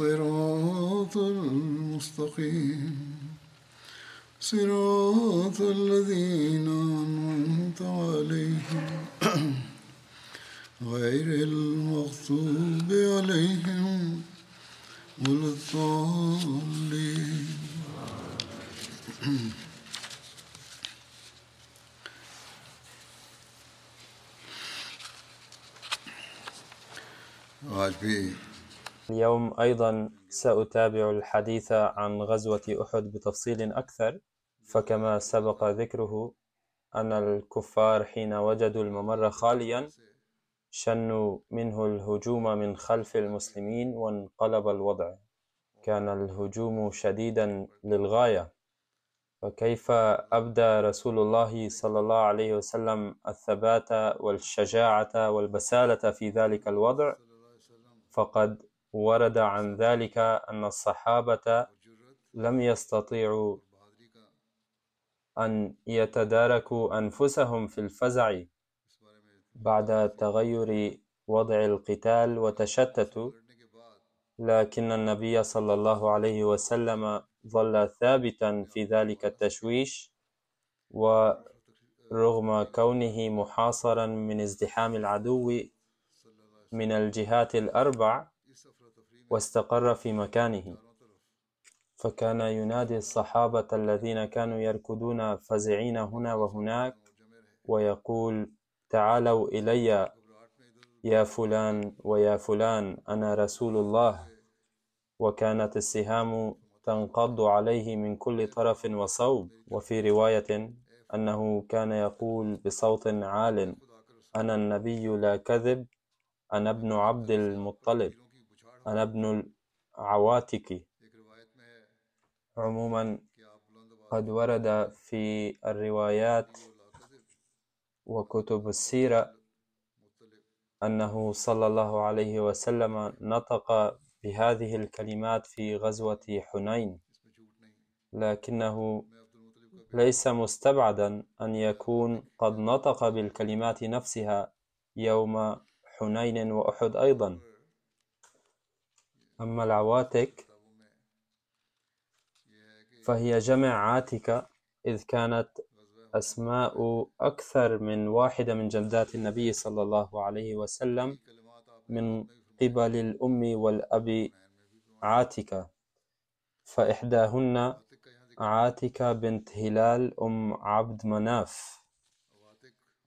الصراط المستقيم. صراط الذين أيضا سأتابع الحديث عن غزوة أحد بتفصيل أكثر فكما سبق ذكره أن الكفار حين وجدوا الممر خاليا شنوا منه الهجوم من خلف المسلمين وانقلب الوضع. كان الهجوم شديدا للغاية. فكيف أبدى رسول الله صلى الله عليه وسلم الثبات والشجاعة والبسالة في ذلك الوضع؟ فقد ورد عن ذلك أن الصحابة لم يستطيعوا أن يتداركوا أنفسهم في الفزع بعد تغير وضع القتال وتشتتوا لكن النبي صلى الله عليه وسلم ظل ثابتا في ذلك التشويش ورغم كونه محاصرا من ازدحام العدو من الجهات الأربع واستقر في مكانه. فكان ينادي الصحابة الذين كانوا يركضون فزعين هنا وهناك ويقول تعالوا إلي يا فلان ويا فلان أنا رسول الله. وكانت السهام تنقض عليه من كل طرف وصوب. وفي رواية أنه كان يقول بصوت عال أنا النبي لا كذب أنا ابن عبد المطلب. أنا ابن العواتك عموما قد ورد في الروايات وكتب السيرة أنه صلى الله عليه وسلم نطق بهذه الكلمات في غزوة حنين لكنه ليس مستبعدا أن يكون قد نطق بالكلمات نفسها يوم حنين وأحد أيضا. أما العواتك فهي جمع عاتكة إذ كانت أسماء أكثر من واحدة من جدات النبي صلى الله عليه وسلم من قبل الأم والأب عاتكة فإحداهن عاتكة بنت هلال أم عبد مناف.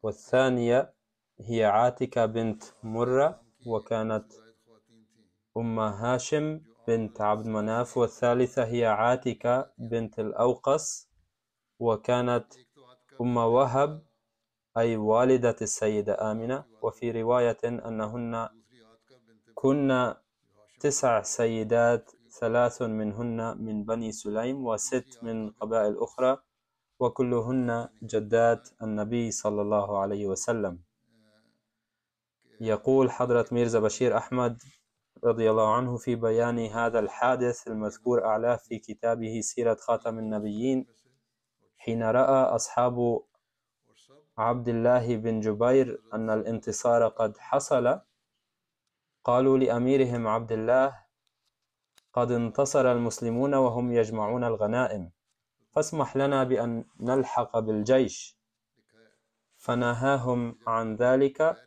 والثانية هي عاتكة بنت مرة وكانت أم هاشم بنت عبد مناف والثالثة هي عاتكة بنت الأوقص وكانت أم وهب أي والدة السيدة آمنة. وفي رواية أنهن كن تسع سيدات ثلاث منهن من بني سليم وست من قبائل أخرى وكلهن جدات النبي صلى الله عليه وسلم. يقول حضرة ميرزا بشير أحمد رضي الله عنه في بيان هذا الحادث المذكور أعلاه في كتابه سيرة خاتم النبيين حين رأى أصحاب عبد الله بن جبير أن الانتصار قد حصل قالوا لأميرهم عبد الله قد انتصر المسلمون وهم يجمعون الغنائم فاسمح لنا بأن نلحق بالجيش فنهاهم عن ذلك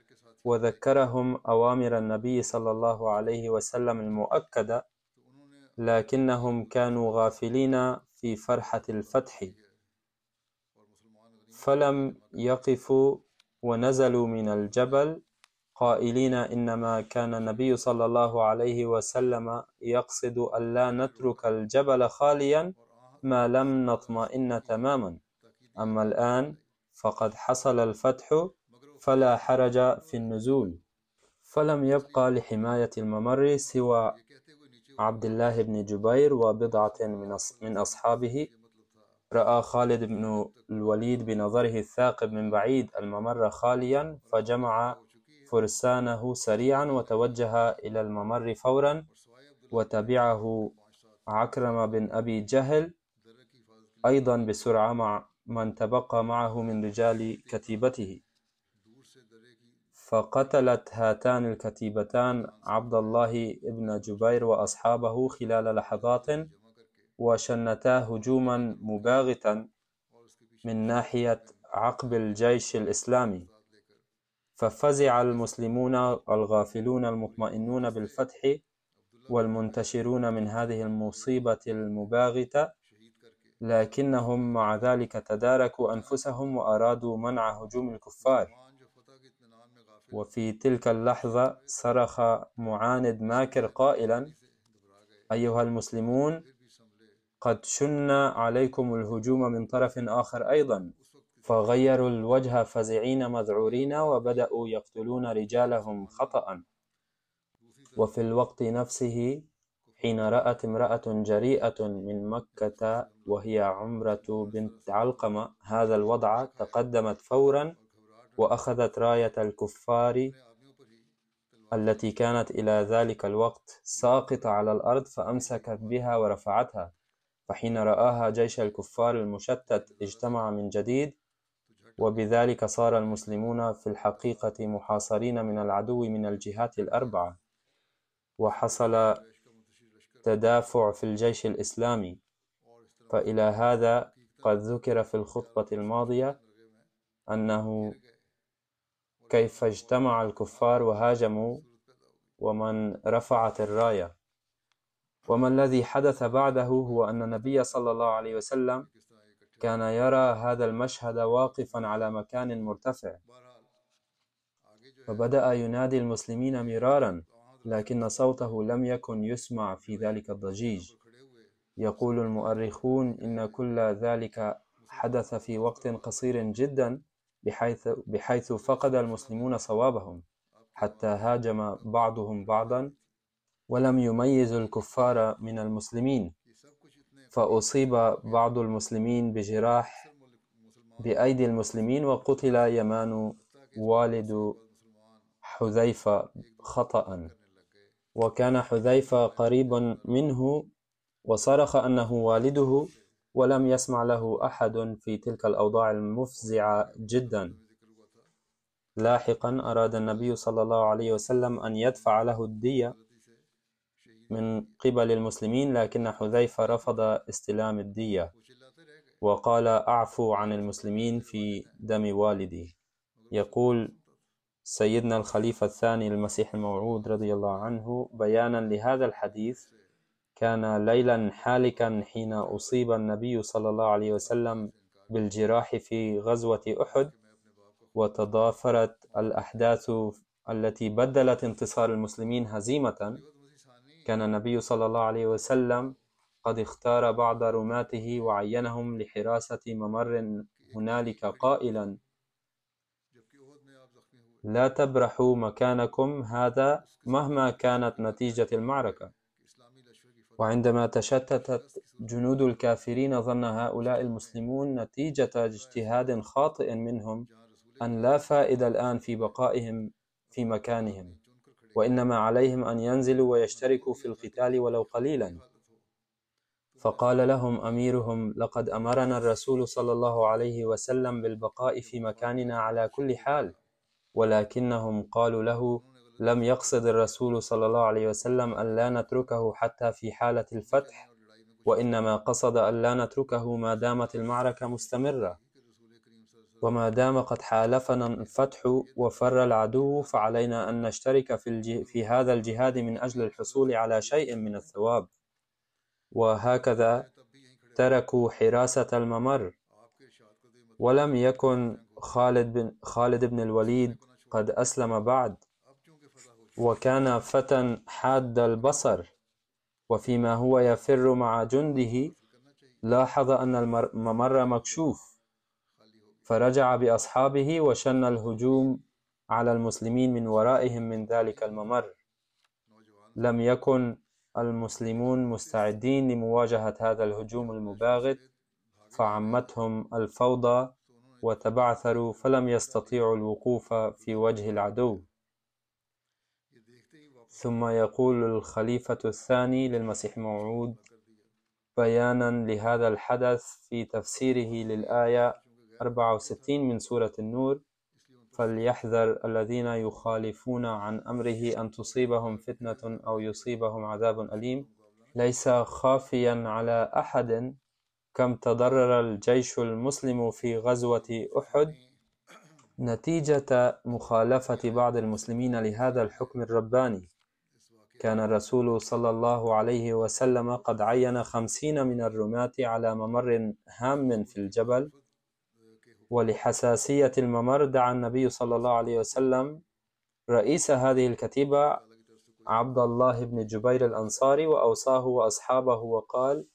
وذكرهم أوامر النبي صلى الله عليه وسلم المؤكدة لكنهم كانوا غافلين في فرحة الفتح. فلم يقفوا ونزلوا من الجبل قائلين إنما كان النبي صلى الله عليه وسلم يقصد ألا نترك الجبل خاليا ما لم نطمئن تماما. أما الآن فقد حصل الفتح فلا حرج في النزول. فلم يبقى لحماية الممر سوى عبد الله بن جبير وبضعة من أصحابه. رأى خالد بن الوليد بنظره الثاقب من بعيد الممر خاليا فجمع فرسانه سريعا وتوجه إلى الممر فورا وتبعه عكرمة بن أبي جهل. أيضا بسرعة مع من تبقى معه من رجال كتيبته. فقتلت هاتان الكتيبتان عبد الله بن جبير وأصحابه خلال لحظات وشنتا هجوما مباغتا من ناحية عقب الجيش الإسلامي. ففزع المسلمون الغافلون المطمئنون بالفتح والمنتشرون من هذه المصيبة المباغتة لكنهم مع ذلك تداركوا أنفسهم وأرادوا منع هجوم الكفار. وفي تلك اللحظة صرخ معاند ماكر قائلا أيها المسلمون قد شن عليكم الهجوم من طرف آخر أيضا فغيروا الوجه فزعين مذعورين وبدأوا يقتلون رجالهم خطأ. وفي الوقت نفسه حين رأت امرأة جريئة من مكة وهي عمرة بنت علقمة هذا الوضع تقدمت فورا وأخذت راية الكفار التي كانت إلى ذلك الوقت ساقطة على الأرض فأمسكت بها ورفعتها. فحين رآها جيش الكفار المشتت اجتمع من جديد وبذلك صار المسلمون في الحقيقة محاصرين من العدو من الجهات الأربعة. وحصل تدافع في الجيش الإسلامي. فإلى هذا قد ذكر في الخطبة الماضية أنه كيف اجتمع الكفار وهاجموا ومن رفعت الراية. وما الذي حدث بعده هو أن النبي صلى الله عليه وسلم كان يرى هذا المشهد واقفا على مكان مرتفع. فبدأ ينادي المسلمين مرارا لكن صوته لم يكن يسمع في ذلك الضجيج. يقول المؤرخون إن كل ذلك حدث في وقت قصير جدا بحيث, بحيث فقد المسلمون صوابهم حتى هاجم بعضهم بعضا ولم يميزوا الكفار من المسلمين. فأصيب بعض المسلمين بجراح بأيدي المسلمين وقتل يمان والد حذيفة خطأ وكان حذيفة قريبا منه وصرخ أنه والده ولم يسمع له أحد في تلك الأوضاع المفزعة جدا. لاحقا أراد النبي صلى الله عليه وسلم أن يدفع له الدية من قبل المسلمين لكن حذيفة رفض استلام الدية وقال أعفو عن المسلمين في دم والدي. يقول سيدنا الخليفة الثاني المسيح الموعود رضي الله عنه بيانا لهذا الحديث كان ليلا حالكا حين أصيب النبي صلى الله عليه وسلم بالجراح في غزوة أحد وتضافرت الأحداث التي بدلت انتصار المسلمين هزيمة. كان النبي صلى الله عليه وسلم قد اختار بعض رماته وعينهم لحراسة ممر هنالك قائلا لا تبرحوا مكانكم هذا مهما كانت نتيجة المعركة. وعندما تشتتت جنود الكافرين ظن هؤلاء المسلمون نتيجة اجتهاد خاطئ منهم أن لا فائدة الآن في بقائهم في مكانهم وإنما عليهم أن ينزلوا ويشتركوا في القتال ولو قليلا. فقال لهم أميرهم لقد أمرنا الرسول صلى الله عليه وسلم بالبقاء في مكاننا على كل حال ولكنهم قالوا له لم يقصد الرسول صلى الله عليه وسلم أن لا نتركه حتى في حالة الفتح وإنما قصد أن لا نتركه ما دامت المعركة مستمرة. وما دام قد حالفنا الفتح وفر العدو فعلينا أن نشترك في, الجه في هذا الجهاد من أجل الحصول على شيء من الثواب. وهكذا تركوا حراسة الممر. ولم يكن خالد بن, خالد بن الوليد قد أسلم بعد. وكان فتى حاد البصر وفيما هو يفر مع جنده لاحظ أن الممر مكشوف فرجع بأصحابه وشن الهجوم على المسلمين من ورائهم من ذلك الممر. لم يكن المسلمون مستعدين لمواجهة هذا الهجوم المباغت فعمتهم الفوضى وتبعثروا فلم يستطيعوا الوقوف في وجه العدو. ثم يقول الخليفة الثاني للمسيح موعود بيانا لهذا الحدث في تفسيره للآية 64 من سورة النور فليحذر الذين يخالفون عن أمره أن تصيبهم فتنة أو يصيبهم عذاب أليم. ليس خافيا على أحد كم تضرر الجيش المسلم في غزوة أحد. نتيجة مخالفة بعض المسلمين لهذا الحكم الرباني. كان الرسول صلى الله عليه وسلم قد عين خمسين من الرماة على ممر هام في الجبل ولحساسية الممر دعا النبي صلى الله عليه وسلم رئيس هذه الكتيبة عبد الله بن جبير الأنصاري وأوصاه وأصحابه وقال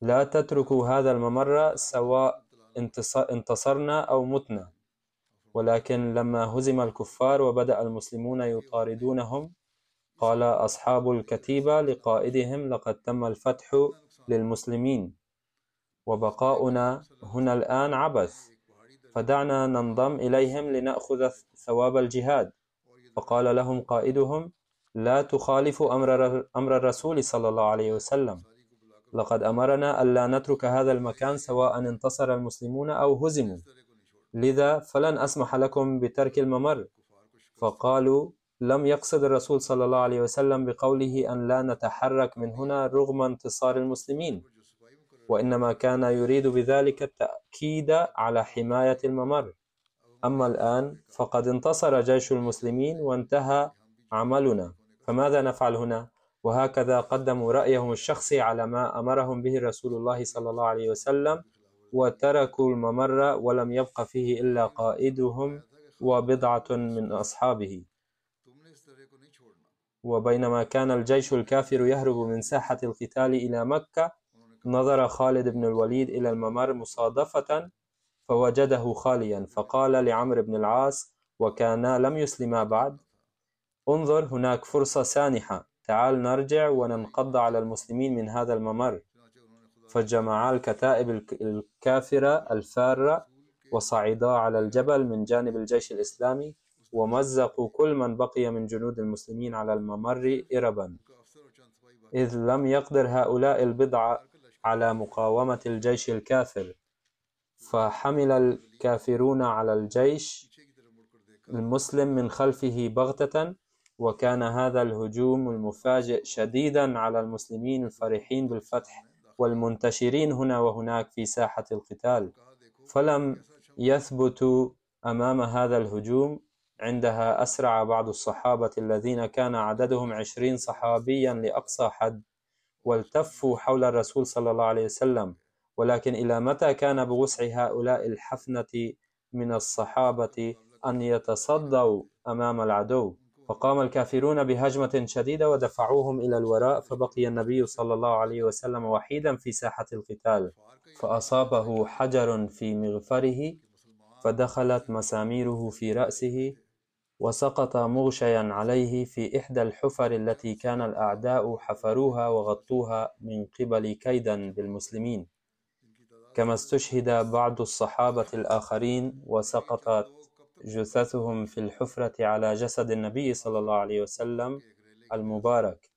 لا تتركوا هذا الممر سواء انتصرنا أو متنا. ولكن لما هزم الكفار وبدأ المسلمون يطاردونهم قال أصحاب الكتيبة لقائدهم لقد تم الفتح للمسلمين وبقاؤنا هنا الآن عبث فدعنا ننضم إليهم لنأخذ ثواب الجهاد. فقال لهم قائدهم لا تخالفوا أمر, الرسول صلى الله عليه وسلم لقد أمرنا ألا نترك هذا المكان سواء انتصر المسلمون أو هزموا. لذا فلن أسمح لكم بترك الممر. فقالوا لم يقصد الرسول صلى الله عليه وسلم بقوله أن لا نتحرك من هنا رغم انتصار المسلمين وإنما كان يريد بذلك التأكيد على حماية الممر. أما الآن فقد انتصر جيش المسلمين وانتهى عملنا. فماذا نفعل هنا؟ وهكذا قدموا رأيهم الشخصي على ما أمرهم به رسول الله صلى الله عليه وسلم. وتركوا الممر ولم يبق فيه إلا قائدهم وبضعة من أصحابه. وبينما كان الجيش الكافر يهرب من ساحة القتال إلى مكة نظر خالد بن الوليد إلى الممر مصادفة فوجده خاليا فقال لعمرو بن العاص وكانا لم يسلما بعد. انظر هناك فرصة سانحة. تعال نرجع وننقض على المسلمين من هذا الممر. فجمعا الكتائب الكافرة الفارة وصعدا على الجبل من جانب الجيش الإسلامي ومزقوا كل من بقي من جنود المسلمين على الممر إربا. إذ لم يقدر هؤلاء البضعة على مقاومة الجيش الكافر فحمل الكافرون على الجيش المسلم من خلفه بغتة وكان هذا الهجوم المفاجئ شديدا على المسلمين الفرحين بالفتح والمنتشرين هنا وهناك في ساحة القتال. فلم يثبتوا أمام هذا الهجوم عندها أسرع بعض الصحابة الذين كان عددهم عشرين صحابيا لأقصى حد والتفوا حول الرسول صلى الله عليه وسلم. ولكن إلى متى كان بوسع هؤلاء الحفنة من الصحابة أن يتصدوا أمام العدو؟ فقام الكافرون بهجمة شديدة ودفعوهم إلى الوراء فبقي النبي صلى الله عليه وسلم وحيدا في ساحة القتال. فأصابه حجر في مغفره فدخلت مساميره في رأسه وسقط مغشيا عليه في إحدى الحفر التي كان الأعداء حفروها وغطوها من قبل كيدا بالمسلمين. كما استشهد بعض الصحابة الآخرين وسقطت جثثهم في الحفرة على جسد النبي صلى الله عليه وسلم المبارك.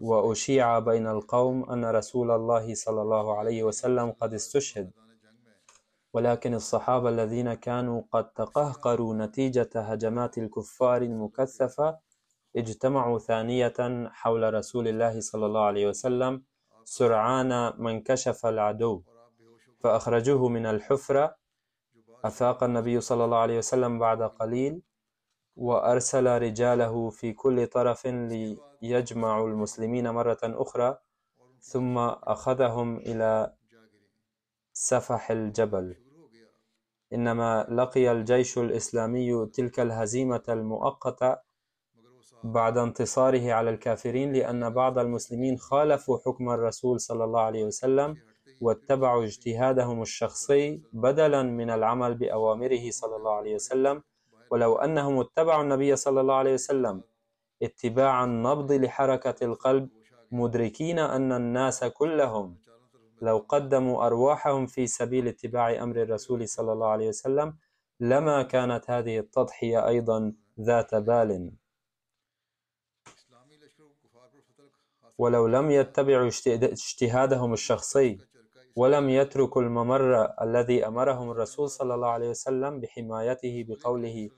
وأشيع بين القوم أن رسول الله صلى الله عليه وسلم قد استشهد. ولكن الصحابة الذين كانوا قد تقهقروا نتيجة هجمات الكفار المكثفة اجتمعوا ثانية حول رسول الله صلى الله عليه وسلم سرعان ما انكشف العدو فأخرجوه من الحفرة أفاق النبي صلى الله عليه وسلم بعد قليل وأرسل رجاله في كل طرف ليجمعوا المسلمين مرة أخرى ثم أخذهم إلى سفح الجبل. إنما لقي الجيش الإسلامي تلك الهزيمة المؤقتة بعد انتصاره على الكافرين لأن بعض المسلمين خالفوا حكم الرسول صلى الله عليه وسلم واتبعوا اجتهادهم الشخصي بدلا من العمل بأوامره صلى الله عليه وسلم. ولو أنهم اتبعوا النبي صلى الله عليه وسلم اتباع النبض لحركة القلب مدركين أن الناس كلهم لو قدموا أرواحهم في سبيل اتباع أمر الرسول صلى الله عليه وسلم لما كانت هذه التضحية أيضا ذات بال. ولو لم يتبعوا اجتهادهم الشخصي ولم يتركوا الممر الذي أمرهم الرسول صلى الله عليه وسلم بحمايته بقوله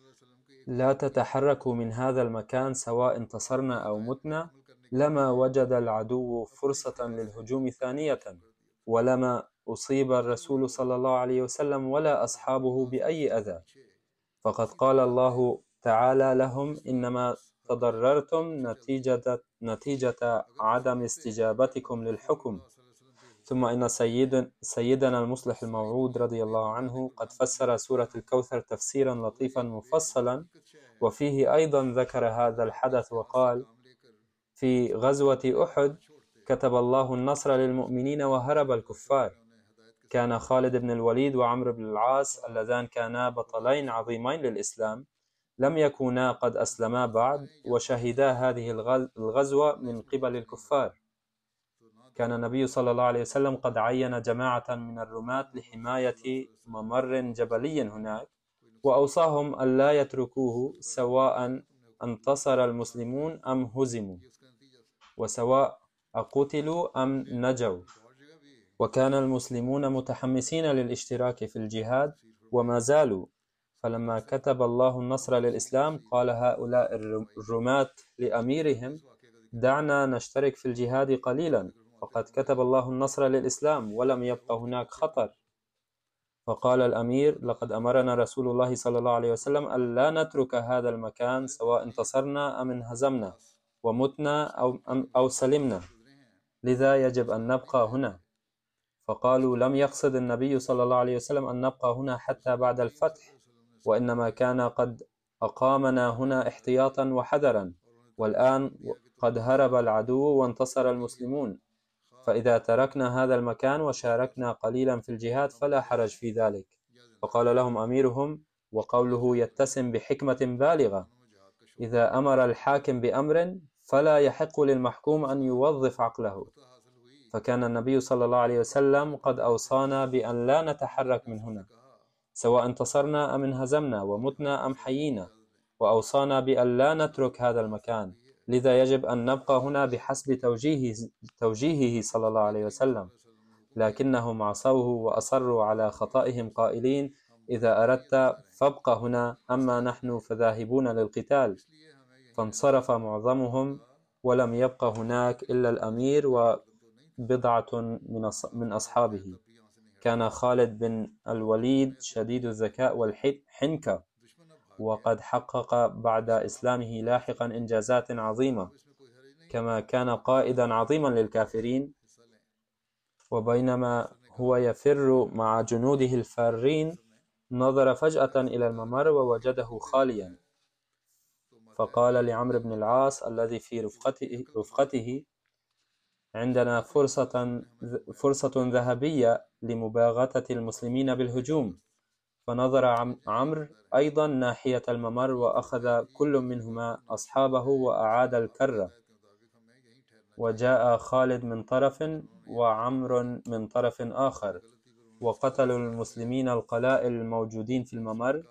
لا تتحركوا من هذا المكان سواء انتصرنا أو متنا لما وجد العدو فرصة للهجوم ثانية ولما أصيب الرسول صلى الله عليه وسلم ولا أصحابه بأي أذى. فقد قال الله تعالى لهم إنما تضررتم نتيجة, نتيجة عدم استجابتكم للحكم. ثم إن سيد سيدنا المصلح الموعود رضي الله عنه قد فسر سورة الكوثر تفسيرا لطيفا مفصلا وفيه أيضا ذكر هذا الحدث وقال في غزوة أحد كتب الله النصر للمؤمنين وهرب الكفار. كان خالد بن الوليد وعمرو بن العاص اللذان كانا بطلين عظيمين للإسلام. لم يكونا قد أسلما بعد وشهدا هذه الغزوة من قبل الكفار. كان النبي صلى الله عليه وسلم قد عين جماعة من الرماة لحماية ممر جبلي هناك وأوصاهم ألا يتركوه سواء انتصر المسلمون أم هزموا وسواء قتلوا أم نجوا. وكان المسلمون متحمسين للاشتراك في الجهاد وما زالوا. فلما كتب الله النصر للإسلام قال هؤلاء الرماة لأميرهم دعنا نشترك في الجهاد قليلا. فقد كتب الله النصر للإسلام ولم يبق هناك خطر. فقال الأمير لقد أمرنا رسول الله صلى الله عليه وسلم ألا نترك هذا المكان سواء انتصرنا أم انهزمنا ومتنا أو, أو سلمنا. لذا يجب أن نبقى هنا. فقالوا لم يقصد النبي صلى الله عليه وسلم أن نبقى هنا حتى بعد الفتح وإنما كان قد أقامنا هنا احتياطا وحذرا والآن قد هرب العدو وانتصر المسلمون. فإذا تركنا هذا المكان وشاركنا قليلا في الجهاد فلا حرج في ذلك. فقال لهم أميرهم وقوله يتسم بحكمة بالغة إذا أمر الحاكم بأمر فلا يحق للمحكوم أن يوظف عقله. فكان النبي صلى الله عليه وسلم قد أوصانا بأن لا نتحرك من هنا سواء انتصرنا أم انهزمنا ومتنا أم حيينا وأوصانا بأن لا نترك هذا المكان. لذا يجب أن نبقى هنا بحسب توجيهه, توجيهه صلى الله عليه وسلم. لكنهم عصوه وأصروا على خطئهم قائلين إذا أردت فابق هنا أما نحن فذاهبون للقتال. فانصرف معظمهم ولم يبق هناك إلا الأمير وبضعة من أصحابه. كان خالد بن الوليد شديد الذكاء والحنكة. وقد حقق بعد إسلامه لاحقا إنجازات عظيمة كما كان قائدا عظيما للكافرين وبينما هو يفر مع جنوده الفارين نظر فجأة إلى الممر ووجده خاليا. فقال لعمرو بن العاص الذي في رفقته, عندنا فرصة فرصة ذهبية لمباغتة المسلمين بالهجوم. فنظر عمرو أيضا ناحية الممر وأخذ كل منهما أصحابه وأعاد الكرة. وجاء خالد من طرف وعمر من طرف آخر. وقتلوا المسلمين القلائل الموجودين في الممر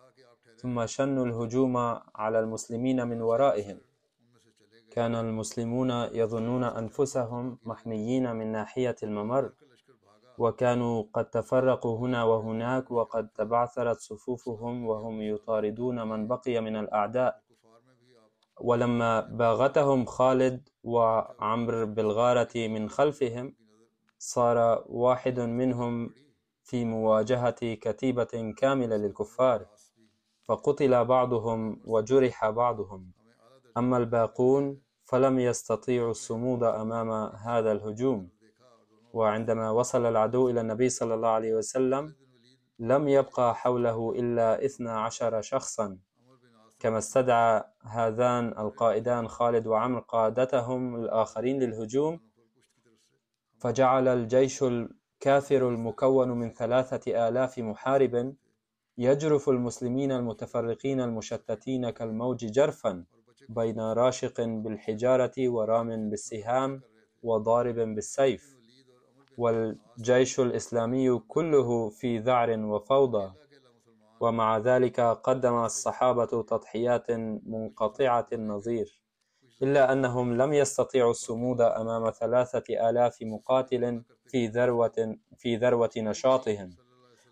ثم شنوا الهجوم على المسلمين من ورائهم. كان المسلمون يظنون أنفسهم محميين من ناحية الممر. وكانوا قد تفرقوا هنا وهناك وقد تبعثرت صفوفهم وهم يطاردون من بقي من الأعداء. ولما باغتهم خالد وعمر بالغارة من خلفهم صار واحد منهم في مواجهة كتيبة كاملة للكفار فقتل بعضهم وجرح بعضهم. أما الباقون فلم يستطيعوا الصمود أمام هذا الهجوم. وعندما وصل العدو إلى النبي صلى الله عليه وسلم لم يبقى حوله إلا إثنى عشر شخصا. كما استدعى هذان القائدان خالد وعمر قادتهم الآخرين للهجوم فجعل الجيش الكافر المكون من ثلاثة آلاف محارب يجرف المسلمين المتفرقين المشتتين كالموج جرفا بين راشق بالحجارة ورام بالسهام وضارب بالسيف. والجيش الإسلامي كله في ذعر وفوضى. ومع ذلك قدم الصحابة تضحيات منقطعة النظير. إلا أنهم لم يستطيعوا الصمود أمام ثلاثة آلاف مقاتل في ذروة في ذروة نشاطهم.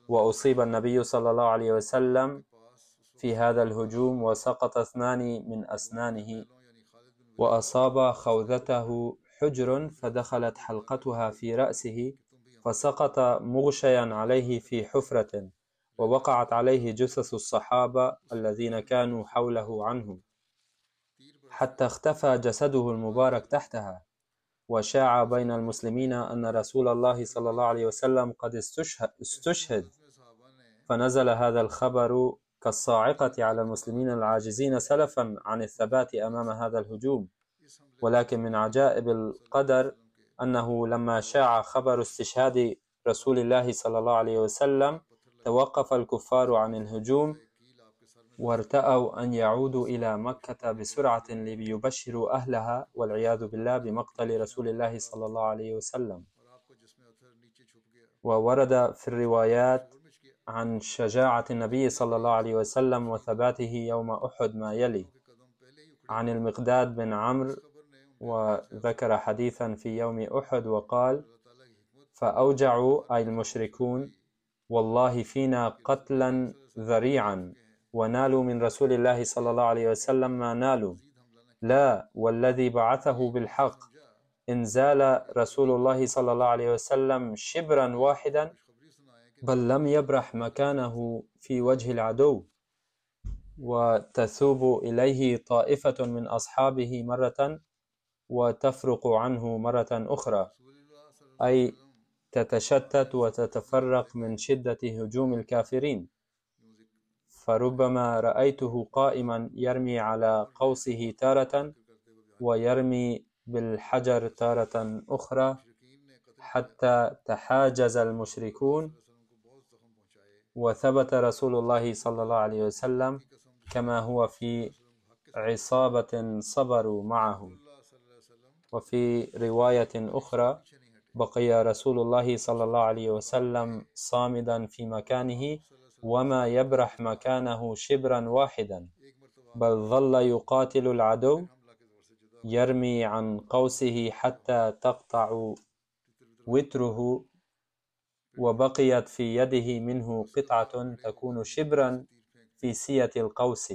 وأصيب النبي صلى الله عليه وسلم في هذا الهجوم وسقط اثنان من أسنانه. وأصاب خوذته حجر فدخلت حلقتها في رأسه فسقط مغشيا عليه في حفرة ووقعت عليه جثث الصحابة الذين كانوا حوله عنه حتى اختفى جسده المبارك تحتها. وشاع بين المسلمين أن رسول الله صلى الله عليه وسلم قد استشهد. فنزل هذا الخبر كالصاعقة على المسلمين العاجزين سلفا عن الثبات أمام هذا الهجوم. ولكن من عجائب القدر أنه لما شاع خبر استشهاد رسول الله صلى الله عليه وسلم توقف الكفار عن الهجوم وارتأوا أن يعودوا إلى مكة بسرعة ليبشروا أهلها والعياذ بالله بمقتل رسول الله صلى الله عليه وسلم. وورد في الروايات عن شجاعة النبي صلى الله عليه وسلم وثباته يوم أحد ما يلي. عن المقداد بن عمرو وذكر حديثا في يوم أحد وقال فأوجعوا أي المشركون والله فينا قتلا ذريعا ونالوا من رسول الله صلى الله عليه وسلم ما نالوا. لا والذي بعثه بالحق إن زال رسول الله صلى الله عليه وسلم شبرا واحدا بل لم يبرح مكانه في وجه العدو. وتثوب إليه طائفة من أصحابه مرة وتفرق عنه مرة أخرى أي تتشتت وتتفرق من شدة هجوم الكافرين. فربما رأيته قائما يرمي على قوسه تارة ويرمي بالحجر تارة أخرى حتى تحاجز المشركون. وثبت رسول الله صلى الله عليه وسلم كما هو في عصابة صبروا معه وفي رواية أخرى بقي رسول الله صلى الله عليه وسلم صامدا في مكانه وما يبرح مكانه شبرا واحدا بل ظل يقاتل العدو يرمي عن قوسه حتى تقطع وتره وبقيت في يده منه قطعة تكون شبرا في سية القوس.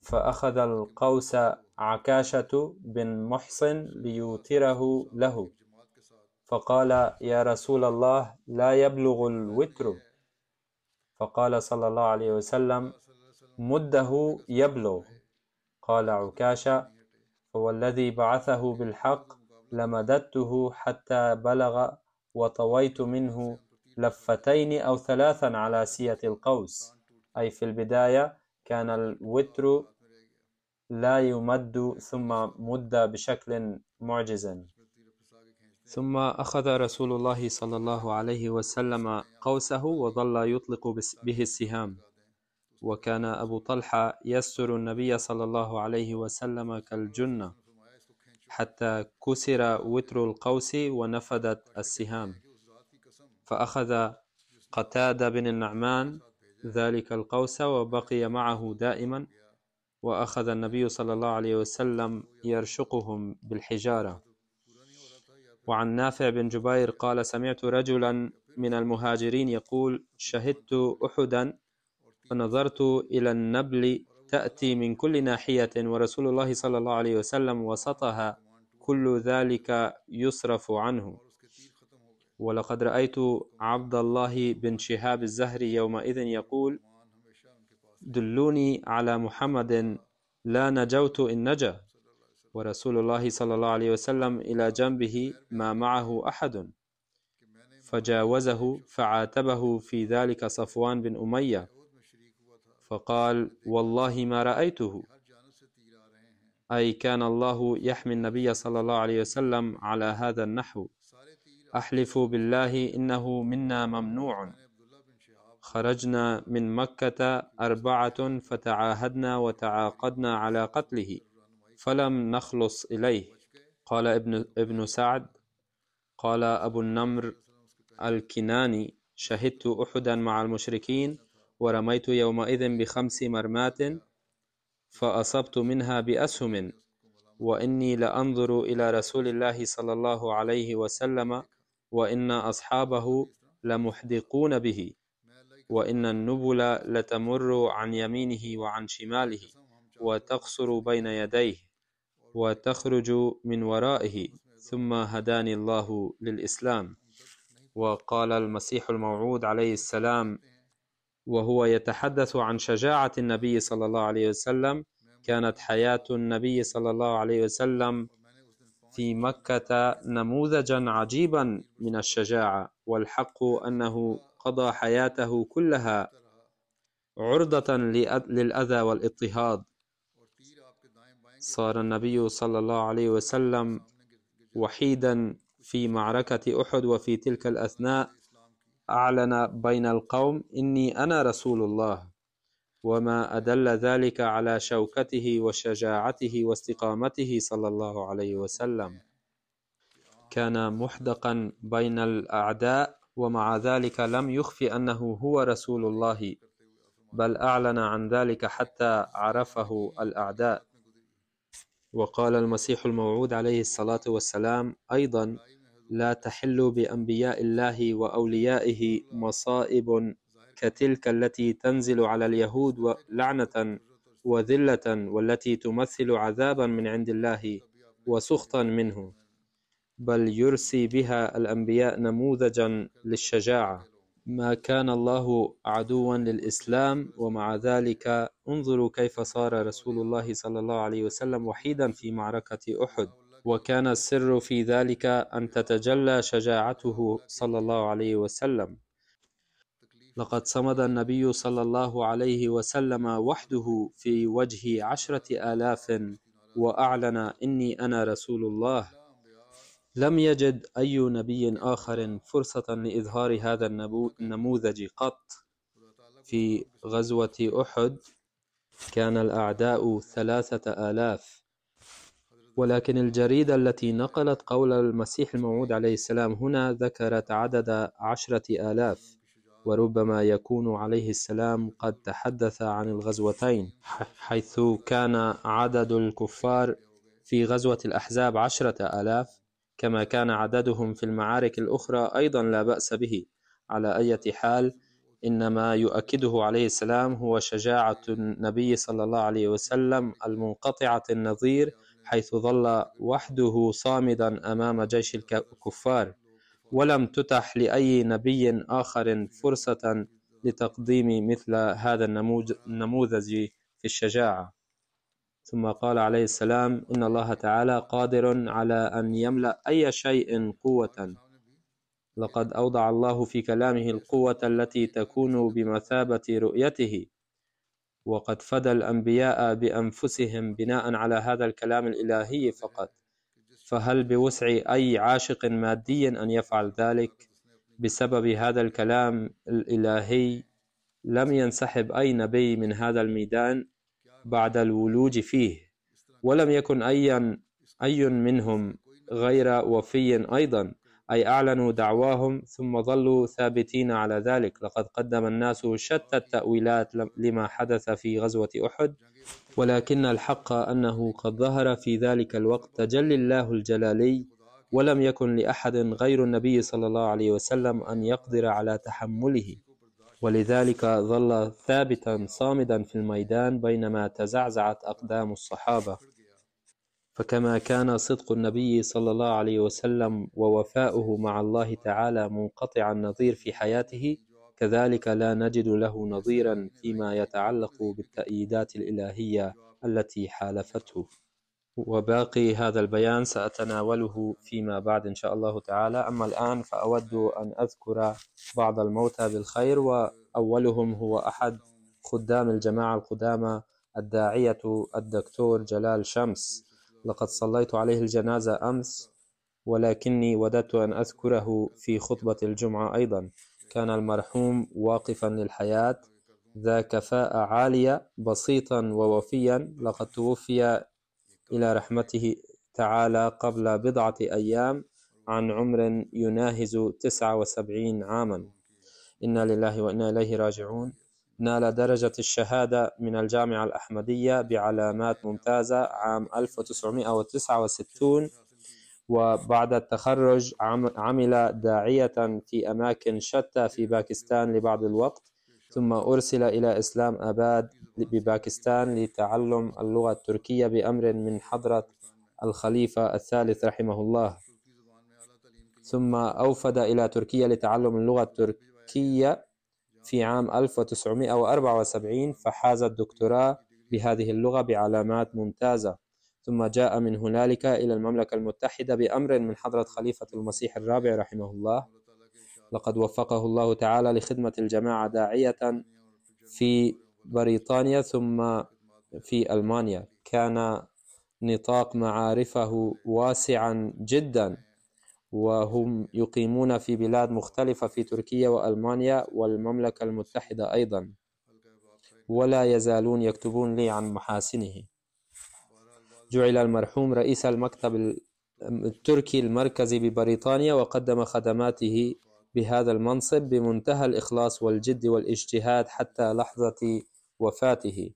فأخذ القوس عكاشة بن محصن ليوتره له. فقال يا رسول الله لا يبلغ الوتر. فقال صلى الله عليه وسلم مده يبلغ. قال عكاشة فوالذي بعثه بالحق لمددته حتى بلغ وطويت منه لفتين أو ثلاثا على سية القوس. أي في البداية كان الوتر لا يمد ثم مد بشكل معجز. ثم أخذ رسول الله صلى الله عليه وسلم قوسه وظل يطلق به السهام. وكان أبو طلحة يستر النبي صلى الله عليه وسلم كالجنة حتى كسر وتر القوس ونفدت السهام. فأخذ قتادة بن النعمان ذلك القوس وبقي معه دائما وأخذ النبي صلى الله عليه وسلم يرشقهم بالحجارة. وعن نافع بن جبير قال سمعت رجلا من المهاجرين يقول شهدت أحدا فنظرت إلى النبل تأتي من كل ناحية ورسول الله صلى الله عليه وسلم وسطها كل ذلك يصرف عنه. ولقد رأيت عبد الله بن شهاب الزهري يومئذ يقول دلوني على محمد لا نجوت إن نجا. ورسول الله صلى الله عليه وسلم إلى جنبه ما معه أحد. فجاوزه فعاتبه في ذلك صفوان بن أمية فقال والله ما رأيته. أي كان الله يحمي النبي صلى الله عليه وسلم على هذا النحو. أحلف بالله إنه منا ممنوع. خرجنا من مكة أربعة فتعاهدنا وتعاقدنا على قتله فلم نخلص إليه. قال ابن, ابن سعد قال أبو النمر الكناني شهدت أحدا مع المشركين ورميت يومئذ بخمس مرمات فأصبت منها بأسهم وإني لأنظر إلى رسول الله صلى الله عليه وسلم وإن أصحابه لمحدقون به وإن النبل لتمر عن يمينه وعن شماله وتقصر بين يديه وتخرج من ورائه ثم هداني الله للإسلام. وقال المسيح الموعود عليه السلام وهو يتحدث عن شجاعة النبي صلى الله عليه وسلم كانت حياة النبي صلى الله عليه وسلم في مكة نموذجا عجيبا من الشجاعة والحق أنه قضى حياته كلها عرضة للأذى والاضطهاد. صار النبي صلى الله عليه وسلم وحيدا في معركة أحد وفي تلك الأثناء أعلن بين القوم إني أنا رسول الله. وما أدل ذلك على شوكته وشجاعته واستقامته صلى الله عليه وسلم. كان محدقا بين الأعداء ومع ذلك لم يخف أنه هو رسول الله بل أعلن عن ذلك حتى عرفه الأعداء. وقال المسيح الموعود عليه الصلاة والسلام أيضا لا تحل بأنبياء الله وأوليائه مصائب كتلك التي تنزل على اليهود لعنة وذلة والتي تمثل عذابا من عند الله وسخطا منه. بل يرسي بها الأنبياء نموذجا للشجاعة. ما كان الله عدوا للإسلام ومع ذلك انظروا كيف صار رسول الله صلى الله عليه وسلم وحيدا في معركة أحد. وكان السر في ذلك أن تتجلى شجاعته صلى الله عليه وسلم. لقد صمد النبي صلى الله عليه وسلم وحده في وجه عشرة آلاف وأعلن إني أنا رسول الله. لم يجد أي نبي آخر فرصة لإظهار هذا النموذج قط. في غزوة أحد كان الأعداء ثلاثة آلاف. ولكن الجريدة التي نقلت قول المسيح الموعود عليه السلام هنا ذكرت عدد عشرة آلاف. وربما يكون عليه السلام قد تحدث عن الغزوتين حيث كان عدد الكفار في غزوة الأحزاب عشرة آلاف كما كان عددهم في المعارك الأخرى أيضا لا بأس به. على أي حال إنما يؤكده عليه السلام هو شجاعة النبي صلى الله عليه وسلم المنقطعة النظير حيث ظل وحده صامدا أمام جيش الكفار. ولم تتح لأي نبي آخر فرصة لتقديم مثل هذا النموذج في الشجاعة. ثم قال عليه السلام إن الله تعالى قادر على أن يملأ أي شيء قوة. لقد أوضع الله في كلامه القوة التي تكون بمثابة رؤيته. وقد فدى الأنبياء بأنفسهم بناء على هذا الكلام الإلهي فقط. فهل بوسع أي عاشق مادي أن يفعل ذلك؟ بسبب هذا الكلام الإلهي لم ينسحب أي نبي من هذا الميدان بعد الولوج فيه ولم يكن أي أي منهم غير وفي أيضا. أي أعلنوا دعواهم ثم ظلوا ثابتين على ذلك. لقد قدم الناس شتى التأويلات لما حدث في غزوة أحد ولكن الحق أنه قد ظهر في ذلك الوقت تجلي الله الجلالي ولم يكن لأحد غير النبي صلى الله عليه وسلم أن يقدر على تحمله. ولذلك ظل ثابتا صامدا في الميدان بينما تزعزعت أقدام الصحابة. فكما كان صدق النبي صلى الله عليه وسلم ووفاؤه مع الله تعالى منقطع النظير في حياته كذلك لا نجد له نظيرا فيما يتعلق بالتأييدات الإلهية التي حالفته. وباقي هذا البيان سأتناوله فيما بعد إن شاء الله تعالى. أما الآن فأود أن أذكر بعض الموتى بالخير وأولهم هو أحد خدام الجماعة القدامى الداعية الدكتور جلال شمس. لقد صليت عليه الجنازة أمس ولكني وددت أن أذكره في خطبة الجمعة أيضا. كان المرحوم واقفا للحياة ذا كفاءة عالية بسيطا ووفيا. لقد توفي إلى رحمته تعالى قبل بضعة أيام عن عمر يناهز تسعة وسبعين عاما. إنا لله وإنا إليه راجعون. نال درجة الشهادة من الجامعة الأحمدية بعلامات ممتازة عام 1969 وبعد التخرج عمل داعية في أماكن شتى في باكستان لبعض الوقت ثم أرسل إلى إسلام أباد بباكستان لتعلم اللغة التركية بأمر من حضرة الخليفة الثالث رحمه الله. ثم أوفد إلى تركيا لتعلم اللغة التركية في عام 1974 فحاز الدكتوراه بهذه اللغة بعلامات ممتازة. ثم جاء من هنالك إلى المملكة المتحدة بأمر من حضرة خليفة المسيح الرابع رحمه الله. لقد وفقه الله تعالى لخدمة الجماعة داعية في بريطانيا ثم في ألمانيا. كان نطاق معارفه واسعا جدا. وهم يقيمون في بلاد مختلفة في تركيا وألمانيا والمملكة المتحدة أيضا. ولا يزالون يكتبون لي عن محاسنه. جعل المرحوم رئيس المكتب التركي المركزي ببريطانيا وقدم خدماته بهذا المنصب بمنتهى الإخلاص والجد والاجتهاد حتى لحظة وفاته.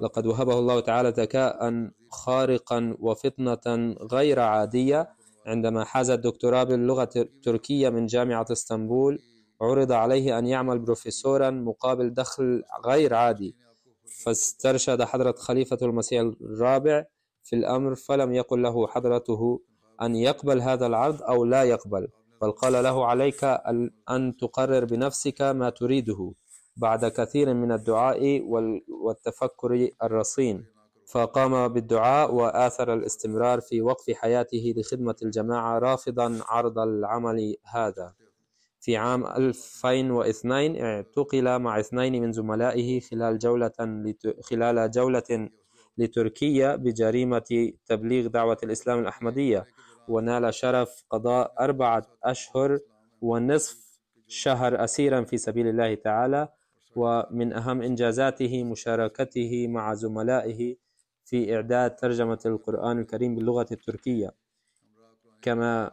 لقد وهبه الله تعالى ذكاء خارقا وفطنة غير عادية عندما حاز الدكتوراه باللغة التركية من جامعة إسطنبول عرض عليه أن يعمل بروفيسورا مقابل دخل غير عادي. فاسترشد حضرة خليفة المسيح الرابع في الأمر فلم يقل له حضرته أن يقبل هذا العرض أو لا يقبل بل قال له عليك أن تقرر بنفسك ما تريده بعد كثير من الدعاء والتفكر الرصين. فقام بالدعاء وآثر الاستمرار في وقف حياته لخدمة الجماعة رافضا عرض العمل هذا. في عام 2002 اعتقل مع اثنين من زملائه خلال جولة خلال جولة لتركيا بجريمة تبليغ دعوة الإسلام الأحمدية ونال شرف قضاء أربعة أشهر ونصف شهر أسيرا في سبيل الله تعالى ومن أهم إنجازاته مشاركته مع زملائه في إعداد ترجمة القرآن الكريم باللغة التركية كما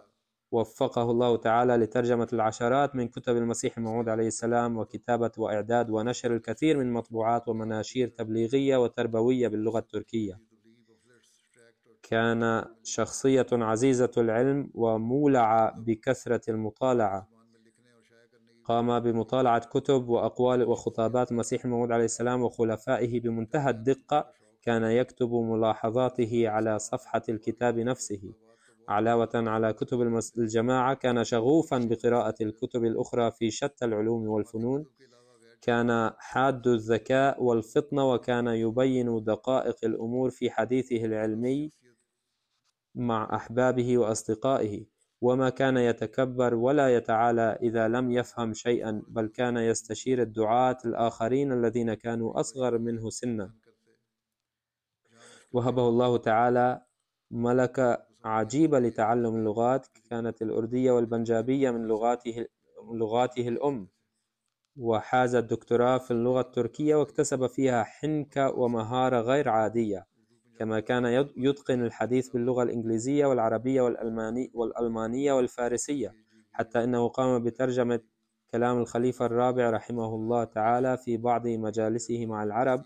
وفقه الله تعالى لترجمة العشرات من كتب المسيح الموعود عليه السلام وكتابة وإعداد ونشر الكثير من مطبوعات ومناشير تبليغية وتربوية باللغة التركية. كان شخصية عزيزة العلم ومولعة بكثرة المطالعة. قام بمطالعة كتب وأقوال وخطابات المسيح الموعود عليه السلام وخلفائه بمنتهى الدقة كان يكتب ملاحظاته على صفحة الكتاب نفسه. علاوة على كتب الجماعة كان شغوفا بقراءة الكتب الأخرى في شتى العلوم والفنون. كان حاد الذكاء والفطنة وكان يبين دقائق الأمور في حديثه العلمي مع أحبابه وأصدقائه. وما كان يتكبر ولا يتعالى إذا لم يفهم شيئا بل كان يستشير الدعاة الآخرين الذين كانوا أصغر منه سنا. وهبه الله تعالى ملكة عجيبة لتعلم اللغات كانت الأردية والبنجابية من لغاته لغاته الأم. وحاز الدكتوراه في اللغة التركية واكتسب فيها حنكة ومهارة غير عادية كما كان يتقن الحديث باللغة الإنجليزية والعربية والألماني والألمانية والفارسية حتى أنه قام بترجمة كلام الخليفة الرابع رحمه الله تعالى في بعض مجالسه مع العرب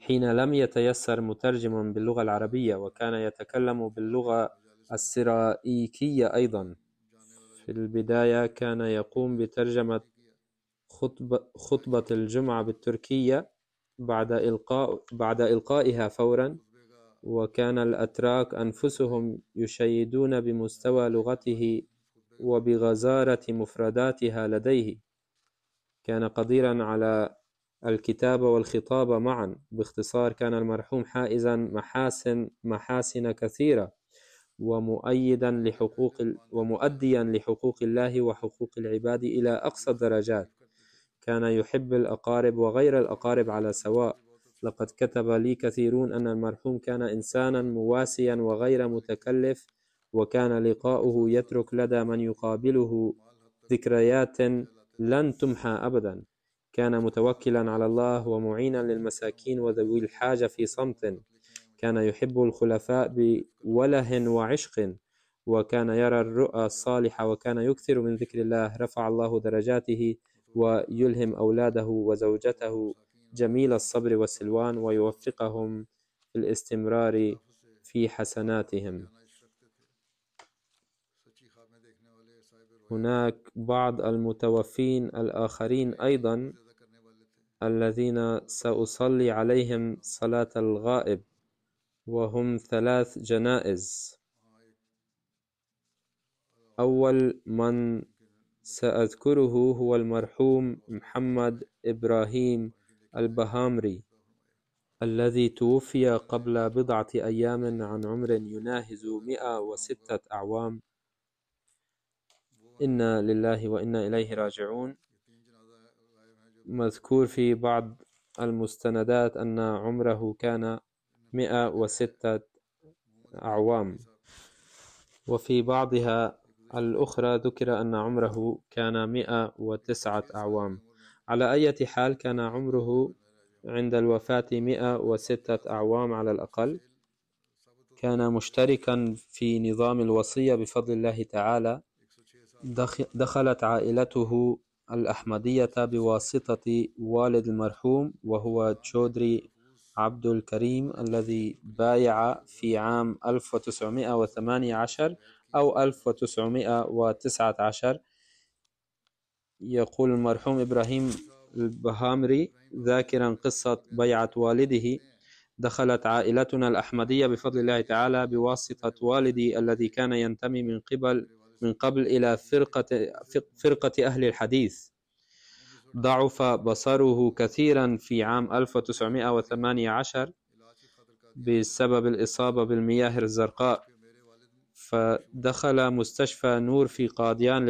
حين لم يتيسر مترجم باللغة العربية وكان يتكلم باللغة السرائيكية أيضا. في البداية كان يقوم بترجمة خطبة, خطبة الجمعة بالتركية بعد إلقاء بعد إلقائها فورا وكان الأتراك أنفسهم يشيدون بمستوى لغته وبغزارة مفرداتها لديه. كان قديرا على الكتابة والخطابة معا. باختصار كان المرحوم حائزا محاسن محاسن كثيرة ومؤيدا لحقوق ومؤديا لحقوق الله وحقوق العباد إلى أقصى الدرجات. كان يحب الأقارب وغير الأقارب على سواء. لقد كتب لي كثيرون أن المرحوم كان إنسانا مواسيا وغير متكلف وكان لقاؤه يترك لدى من يقابله ذكريات لن تمحى أبدا. كان متوكلا على الله ومعينا للمساكين وذوي الحاجة في صمت. كان يحب الخلفاء بوله وعشق وكان يرى الرؤى الصالحة وكان يكثر من ذكر الله. رفع الله درجاته ويلهم أولاده وزوجته جميل الصبر والسلوان ويوفقهم في الاستمرار في حسناتهم. هناك بعض المتوفين الآخرين أيضا الذين سأصلي عليهم صلاة الغائب وهم ثلاث جنائز. أول من سأذكره هو المرحوم محمد إبراهيم البهامري الذي توفي قبل بضعة أيام عن عمر يناهز مئة وستة أعوام. إنا لله وإنا إليه راجعون. مذكور في بعض المستندات أن عمره كان مئة وستة أعوام. وفي بعضها الأخرى ذكر أن عمره كان مئة وتسعة أعوام. على أي حال كان عمره عند الوفاة مئة وستة أعوام على الأقل. كان مشتركا في نظام الوصية بفضل الله تعالى. دخلت عائلته الأحمدية بواسطة والد المرحوم وهو تشودري عبد الكريم الذي بايع في عام 1918 أو 1919 يقول المرحوم إبراهيم البهامري ذاكرا قصة بيعة والده دخلت عائلتنا الأحمدية بفضل الله تعالى بواسطة والدي الذي كان ينتمي من قبل من قبل إلى فرقة فرقة أهل الحديث. ضعف بصره كثيرا في عام 1918 بسبب الإصابة بالمياه الزرقاء فدخل مستشفى نور في قاديان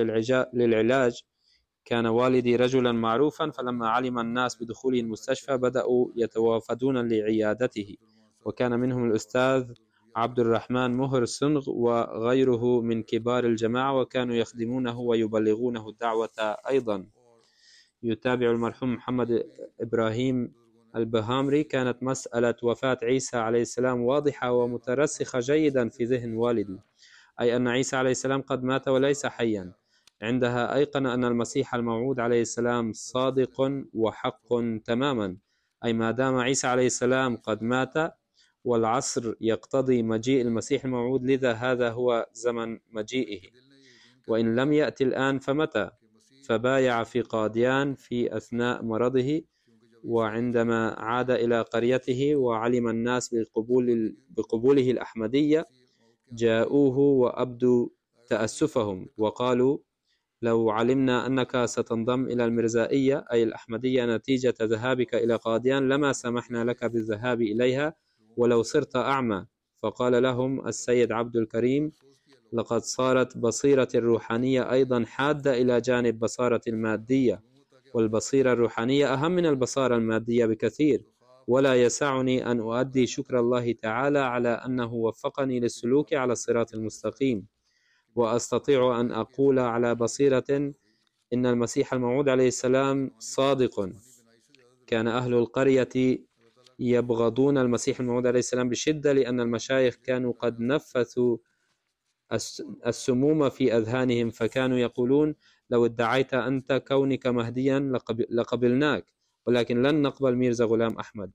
للعلاج. كان والدي رجلا معروفا فلما علم الناس بدخوله المستشفى بدأوا يتوافدون لعيادته وكان منهم الأستاذ عبد الرحمن مهر سنغ وغيره من كبار الجماعة وكانوا يخدمونه ويبلغونه الدعوة أيضا. يتابع المرحوم محمد إبراهيم البهامري كانت مسألة وفاة عيسى عليه السلام واضحة ومترسخة جيدا في ذهن والدي أي أن عيسى عليه السلام قد مات وليس حيا. عندها أيقن أن المسيح الموعود عليه السلام صادق وحق تماما أي ما دام عيسى عليه السلام قد مات والعصر يقتضي مجيء المسيح الموعود لذا هذا هو زمن مجيئه. وإن لم يأتي الآن فمتى؟ فبايع في قاديان في أثناء مرضه وعندما عاد إلى قريته وعلم الناس بقبول بقبوله الأحمدية جاءوه وأبدوا تأسفهم وقالوا لو علمنا أنك ستنضم إلى المرزائية أي الأحمدية نتيجة ذهابك إلى قاديان لما سمحنا لك بالذهاب إليها؟ ولو صرت أعمى. فقال لهم السيد عبد الكريم لقد صارت بصيرة الروحانية أيضا حادة إلى جانب بصارة المادية والبصيرة الروحانية أهم من البصارة المادية بكثير. ولا يسعني أن أؤدي شكر الله تعالى على أنه وفقني للسلوك على الصراط المستقيم. وأستطيع أن أقول على بصيرة إن المسيح الموعود عليه السلام صادق. كان أهل القرية يبغضون المسيح الموعود عليه السلام بشدة لأن المشايخ كانوا قد نفثوا السموم في أذهانهم فكانوا يقولون لو ادعيت أنت كونك مهديا لقبلناك ولكن لن نقبل ميرزا غلام أحمد.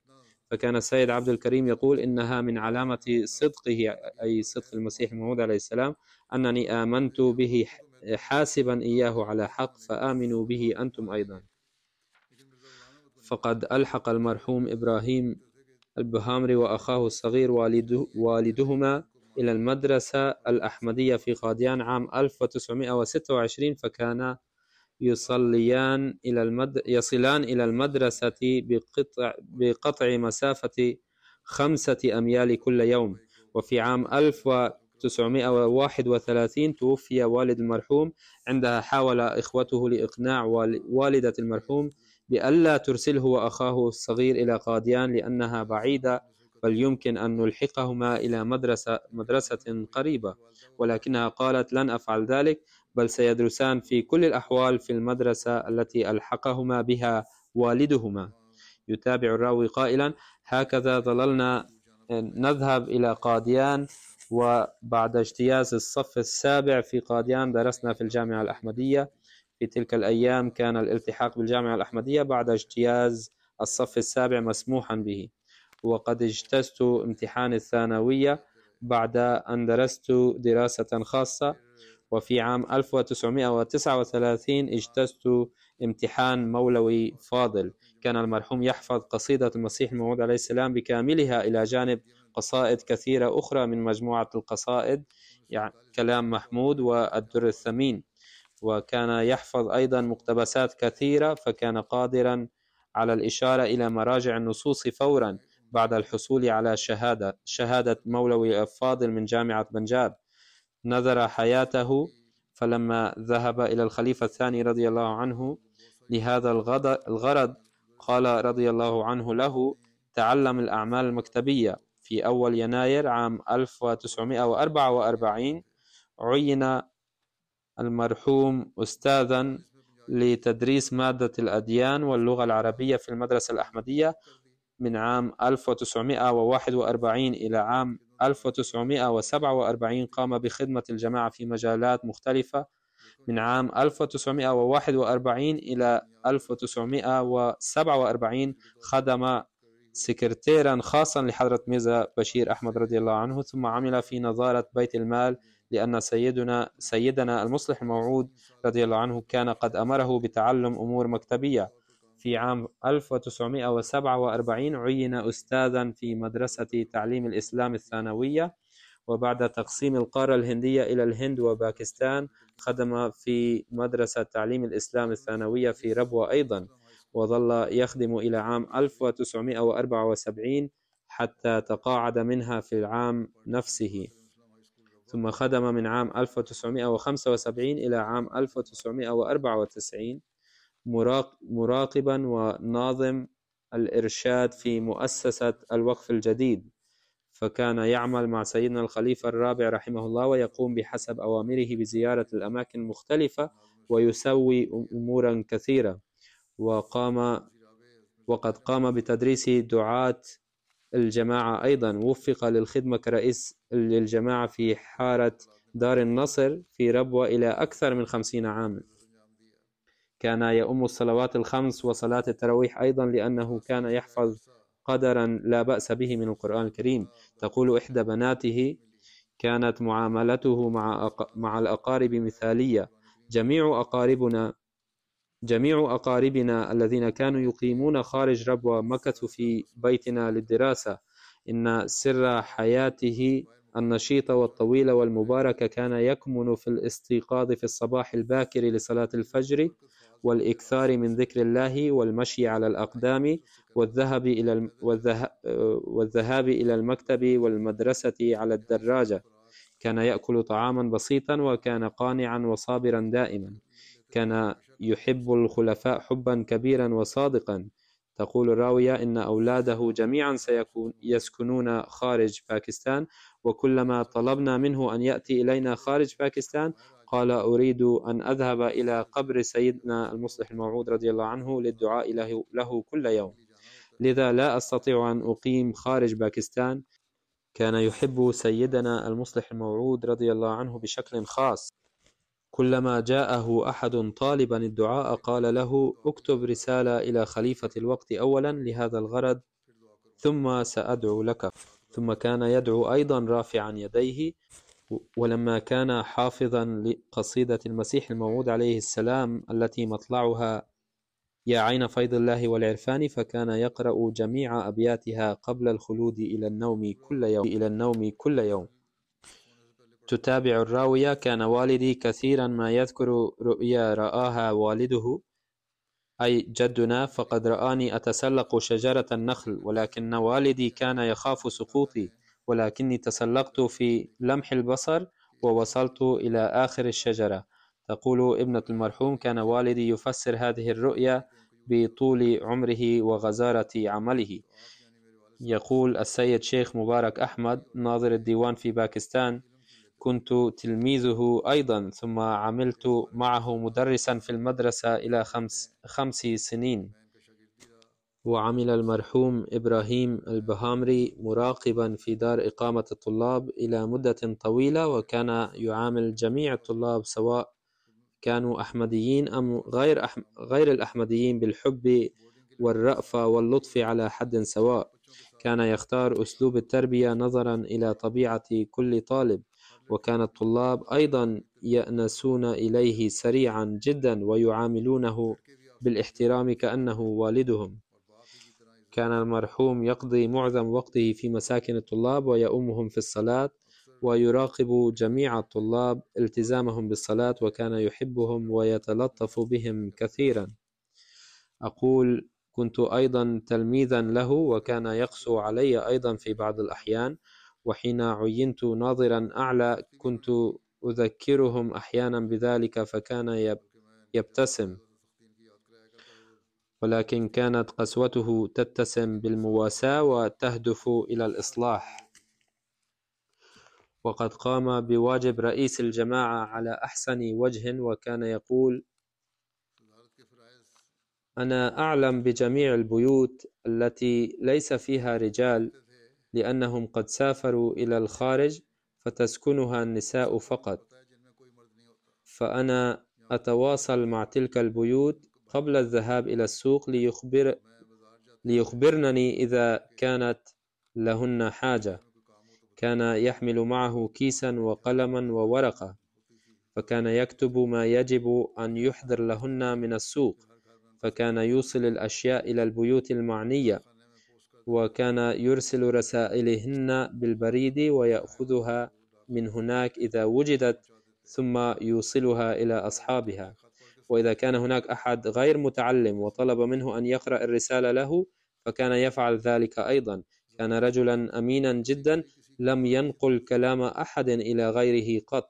فكان السيد عبد الكريم يقول إنها من علامة صدقه أي صدق المسيح الموعود عليه السلام أنني آمنت به حاسبا إياه على حق فآمنوا به أنتم أيضا. فقد ألحق المرحوم إبراهيم البهامري وأخاه الصغير والده والدهما إلى المدرسة الأحمدية في قاديان عام 1926 فكانا يصليان إلى المد... يصلان إلى المدرسة بقطع... بقطع مسافة خمسة أميال كل يوم. وفي عام 1931 توفي والد المرحوم عندها حاول إخوته لإقناع والدة المرحوم بألا ترسله وأخاه الصغير إلى قاديان لأنها بعيدة بل يمكن أن نلحقهما إلى مدرسة, مدرسة قريبة. ولكنها قالت لن أفعل ذلك بل سيدرسان في كل الأحوال في المدرسة التي ألحقهما بها والدهما. يتابع الراوي قائلا هكذا ظللنا نذهب إلى قاديان وبعد اجتياز الصف السابع في قاديان درسنا في الجامعة الأحمدية. في تلك الأيام كان الالتحاق بالجامعة الأحمدية بعد اجتياز الصف السابع مسموحا به. وقد اجتزت امتحان الثانوية بعد أن درست دراسة خاصة. وفي عام 1939 اجتزت امتحان مولوي فاضل. كان المرحوم يحفظ قصيدة المسيح الموعود عليه السلام بكاملها إلى جانب قصائد كثيرة أخرى من مجموعة القصائد يعني كلام محمود والدر الثمين. وكان يحفظ أيضا مقتبسات كثيرة فكان قادرا على الإشارة إلى مراجع النصوص فورا بعد الحصول على شهادة شهادة مولوي الفاضل من جامعة بنجاب. نذر حياته فلما ذهب إلى الخليفة الثاني رضي الله عنه لهذا الغرض قال رضي الله عنه له تعلم الأعمال المكتبية. في أول يناير عام 1944 عين المرحوم أستاذا لتدريس مادة الأديان واللغة العربية في المدرسة الأحمدية من عام 1941 إلى عام 1947 قام بخدمة الجماعة في مجالات مختلفة من عام 1941 إلى 1947 خدم سكرتيرا خاصا لحضرة ميزة بشير أحمد رضي الله عنه ثم عمل في نظارة بيت المال لأن سيدنا سيدنا المصلح الموعود رضي الله عنه كان قد أمره بتعلم أمور مكتبية. في عام 1947 عين أستاذا في مدرسة تعليم الإسلام الثانوية وبعد تقسيم القارة الهندية إلى الهند وباكستان خدم في مدرسة تعليم الإسلام الثانوية في ربوة أيضا وظل يخدم إلى عام 1974 حتى تقاعد منها في العام نفسه. ثم خدم من عام 1975 إلى عام 1994 مراقبا وناظم الإرشاد في مؤسسة الوقف الجديد. فكان يعمل مع سيدنا الخليفة الرابع رحمه الله ويقوم بحسب أوامره بزيارة الأماكن المختلفة ويسوي أمورا كثيرة. وقام وقد قام بتدريس دعاة الجماعة أيضا وفق للخدمة كرئيس للجماعة في حارة دار النصر في ربوة إلى أكثر من خمسين عاما. كان يؤم الصلوات الخمس وصلاة التراويح أيضا لأنه كان يحفظ قدرا لا بأس به من القرآن الكريم. تقول إحدى بناته كانت معاملته مع مع الأقارب مثالية. جميع أقاربنا جميع أقاربنا الذين كانوا يقيمون خارج ربوة مكثوا في بيتنا للدراسة. إن سر حياته النشيطة والطويلة والمباركة كان يكمن في الاستيقاظ في الصباح الباكر لصلاة الفجر والإكثار من ذكر الله والمشي على الأقدام والذهاب إلى والذهاب إلى المكتب والمدرسة على الدراجة. كان يأكل طعاما بسيطا وكان قانعا وصابرا دائما. كان يحب الخلفاء حبا كبيرا وصادقا. تقول الراوية إن أولاده جميعا سيكون يسكنون خارج باكستان وكلما طلبنا منه أن يأتي إلينا خارج باكستان قال أريد أن أذهب إلى قبر سيدنا المصلح الموعود رضي الله عنه للدعاء له, له كل يوم. لذا لا أستطيع أن أقيم خارج باكستان. كان يحب سيدنا المصلح الموعود رضي الله عنه بشكل خاص. كلما جاءه أحد طالبا الدعاء قال له اكتب رسالة إلى خليفة الوقت أولا لهذا الغرض ثم سأدعو لك. ثم كان يدعو أيضا رافعا يديه ولما كان حافظا لقصيدة المسيح الموعود عليه السلام التي مطلعها يا عين فيض الله والعرفان فكان يقرأ جميع أبياتها قبل الخلود إلى النوم كل يوم إلى النوم كل يوم. تتابع الراوية. كان والدي كثيرا ما يذكر رؤيا رآها والده أي جدنا فقد رآني أتسلق شجرة النخل ولكن والدي كان يخاف سقوطي ولكني تسلقت في لمح البصر ووصلت إلى آخر الشجرة. تقول ابنة المرحوم كان والدي يفسر هذه الرؤيا بطول عمره وغزارة عمله. يقول السيد شيخ مبارك أحمد ناظر الديوان في باكستان كنت تلميذه أيضا ثم عملت معه مدرسا في المدرسة إلى خمس, خمس سنين. وعمل المرحوم إبراهيم البهامري مراقبا في دار إقامة الطلاب إلى مدة طويلة وكان يعامل جميع الطلاب سواء كانوا أحمديين أم غير, أحم... غير الأحمديين بالحب والرأفة واللطف على حد سواء. كان يختار أسلوب التربية نظرا إلى طبيعة كل طالب. وكان الطلاب أيضا يأنسون إليه سريعا جدا ويعاملونه بالاحترام كأنه والدهم. كان المرحوم يقضي معظم وقته في مساكن الطلاب ويؤمهم في الصلاة ويراقب جميع الطلاب التزامهم بالصلاة وكان يحبهم ويتلطف بهم كثيرا. أقول كنت أيضا تلميذا له وكان يقسو علي أيضا في بعض الأحيان وحين عينت ناظرا أعلى كنت أذكرهم أحيانا بذلك فكان يبتسم. ولكن كانت قسوته تتسم بالمواساة وتهدف إلى الإصلاح. وقد قام بواجب رئيس الجماعة على أحسن وجه وكان يقول أنا أعلم بجميع البيوت التي ليس فيها رجال لأنهم قد سافروا إلى الخارج فتسكنها النساء فقط. فأنا أتواصل مع تلك البيوت قبل الذهاب إلى السوق ليخبر ليخبرنني إذا كانت لهن حاجة. كان يحمل معه كيسا وقلما وورقة فكان يكتب ما يجب أن يحضر لهن من السوق فكان يوصل الأشياء إلى البيوت المعنية. وكان يرسل رسائلهن بالبريد ويأخذها من هناك إذا وجدت ثم يوصلها إلى أصحابها. وإذا كان هناك أحد غير متعلم وطلب منه أن يقرأ الرسالة له فكان يفعل ذلك أيضا. كان رجلا أمينا جدا لم ينقل كلام أحد إلى غيره قط.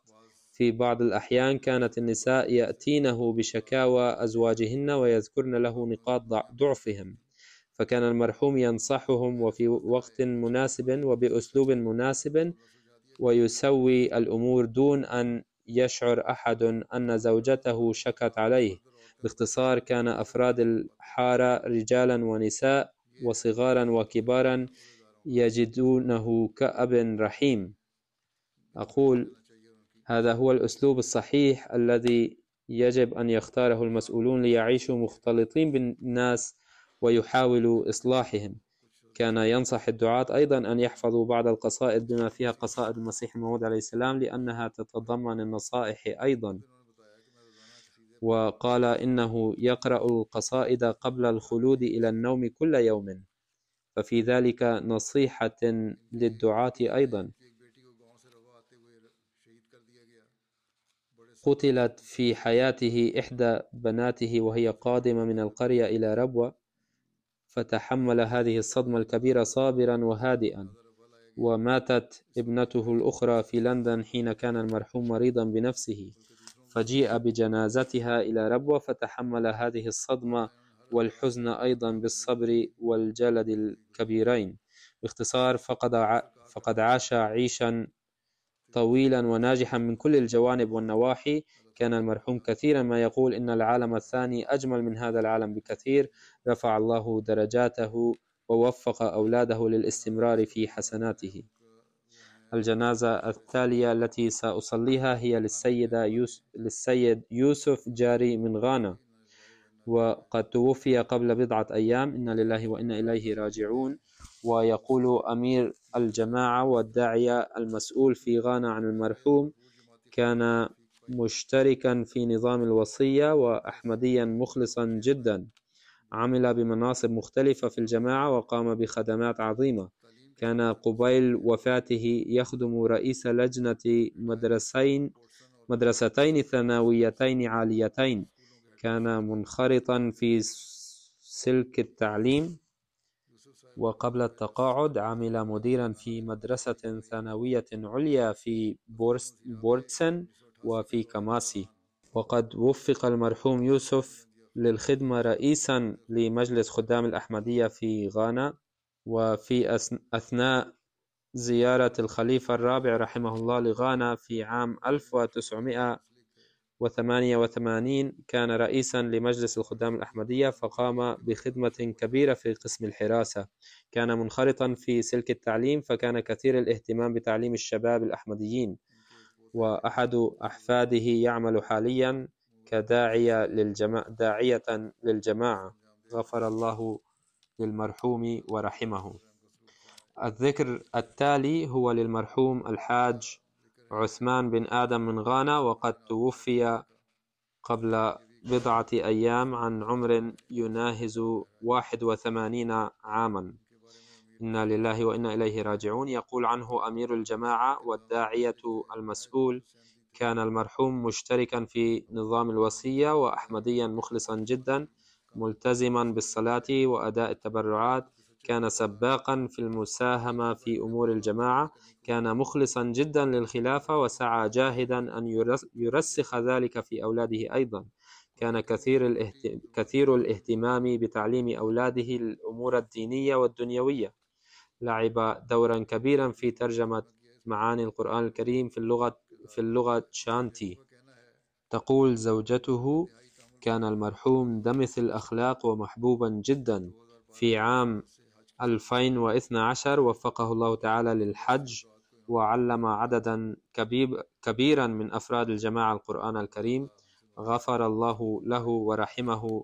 في بعض الأحيان كانت النساء يأتينه بشكاوى أزواجهن ويذكرن له نقاط ضعفهم. فكان المرحوم ينصحهم وفي وقت مناسب وبأسلوب مناسب ويسوي الأمور دون أن يشعر أحد أن زوجته شكت عليه. باختصار كان أفراد الحارة رجالا ونساء وصغارا وكبارا يجدونه كأب رحيم. أقول هذا هو الأسلوب الصحيح الذي يجب أن يختاره المسؤولون ليعيشوا مختلطين بالناس ويحاولوا إصلاحهم. كان ينصح الدعاة أيضا أن يحفظوا بعض القصائد بما فيها قصائد المسيح الموعود عليه السلام لأنها تتضمن النصائح أيضا. وقال إنه يقرأ القصائد قبل الخلود إلى النوم كل يوم. ففي ذلك نصيحة للدعاة أيضا. قتلت في حياته إحدى بناته وهي قادمة من القرية إلى ربوة. فتحمل هذه الصدمة الكبيرة صابرا وهادئا. وماتت ابنته الأخرى في لندن حين كان المرحوم مريضا بنفسه. فجيء بجنازتها إلى ربوة فتحمل هذه الصدمة والحزن أيضا بالصبر والجلد الكبيرين. باختصار فقد فقد عاش عيشا طويلا وناجحا من كل الجوانب والنواحي كان المرحوم كثيرا ما يقول إن العالم الثاني أجمل من هذا العالم بكثير رفع الله درجاته ووفق أولاده للاستمرار في حسناته. الجنازة التالية التي سأصليها هي للسيدة يوسف للسيد يوسف جاري من غانا. وقد توفي قبل بضعة أيام. إنا لله وإنا إليه راجعون. ويقول أمير الجماعة والداعية المسؤول في غانا عن المرحوم كان مشتركا في نظام الوصية وأحمديا مخلصا جدا. عمل بمناصب مختلفة في الجماعة وقام بخدمات عظيمة. كان قبيل وفاته يخدم رئيس لجنة مدرسين مدرستين ثانويتين عاليتين. كان منخرطا في سلك التعليم. وقبل التقاعد عمل مديرا في مدرسة ثانوية عليا في بورتسن. وفي كاماسي وقد وفق المرحوم يوسف للخدمة رئيسا لمجلس خدام الأحمدية في غانا وفي أثناء زيارة الخليفة الرابع رحمه الله لغانا في عام 1988 كان رئيسا لمجلس الخدام الأحمدية فقام بخدمة كبيرة في قسم الحراسة. كان منخرطا في سلك التعليم فكان كثير الاهتمام بتعليم الشباب الأحمديين. وأحد أحفاده يعمل حاليا كداعية للجماعة داعية للجماعة. غفر الله للمرحوم ورحمه. الذكر التالي هو للمرحوم الحاج عثمان بن آدم من غانا وقد توفي قبل بضعة أيام عن عمر يناهز واحد وثمانين عاما. إنا لله وإنا إليه راجعون. يقول عنه أمير الجماعة والداعية المسؤول كان المرحوم مشتركا في نظام الوصية وأحمديا مخلصا جدا ملتزما بالصلاة وأداء التبرعات. كان سباقا في المساهمة في أمور الجماعة. كان مخلصا جدا للخلافة وسعى جاهدا أن يرسخ ذلك في أولاده أيضا. كان كثير, الاهت... كثير الاهتمام بتعليم أولاده الأمور الدينية والدنيوية. لعب دورا كبيرا في ترجمة معاني القرآن الكريم في اللغة في اللغة شانتي تقول زوجته كان المرحوم دمث الأخلاق ومحبوبا جدا. في عام 2012 وفقه الله تعالى للحج وعلم عددا كبيرا من أفراد الجماعة القرآن الكريم. غفر الله له ورحمه.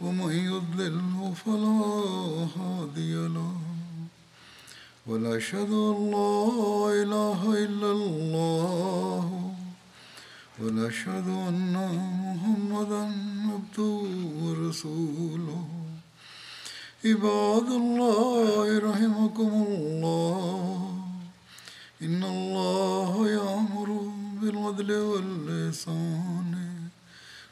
ومن يضلله فلا هادي له. ونشهد أن لا إله إلا الله. ونشهد أن محمدا عبده ورسوله. عباد الله رحمكم الله. إن الله يأمر بالعدل واللسان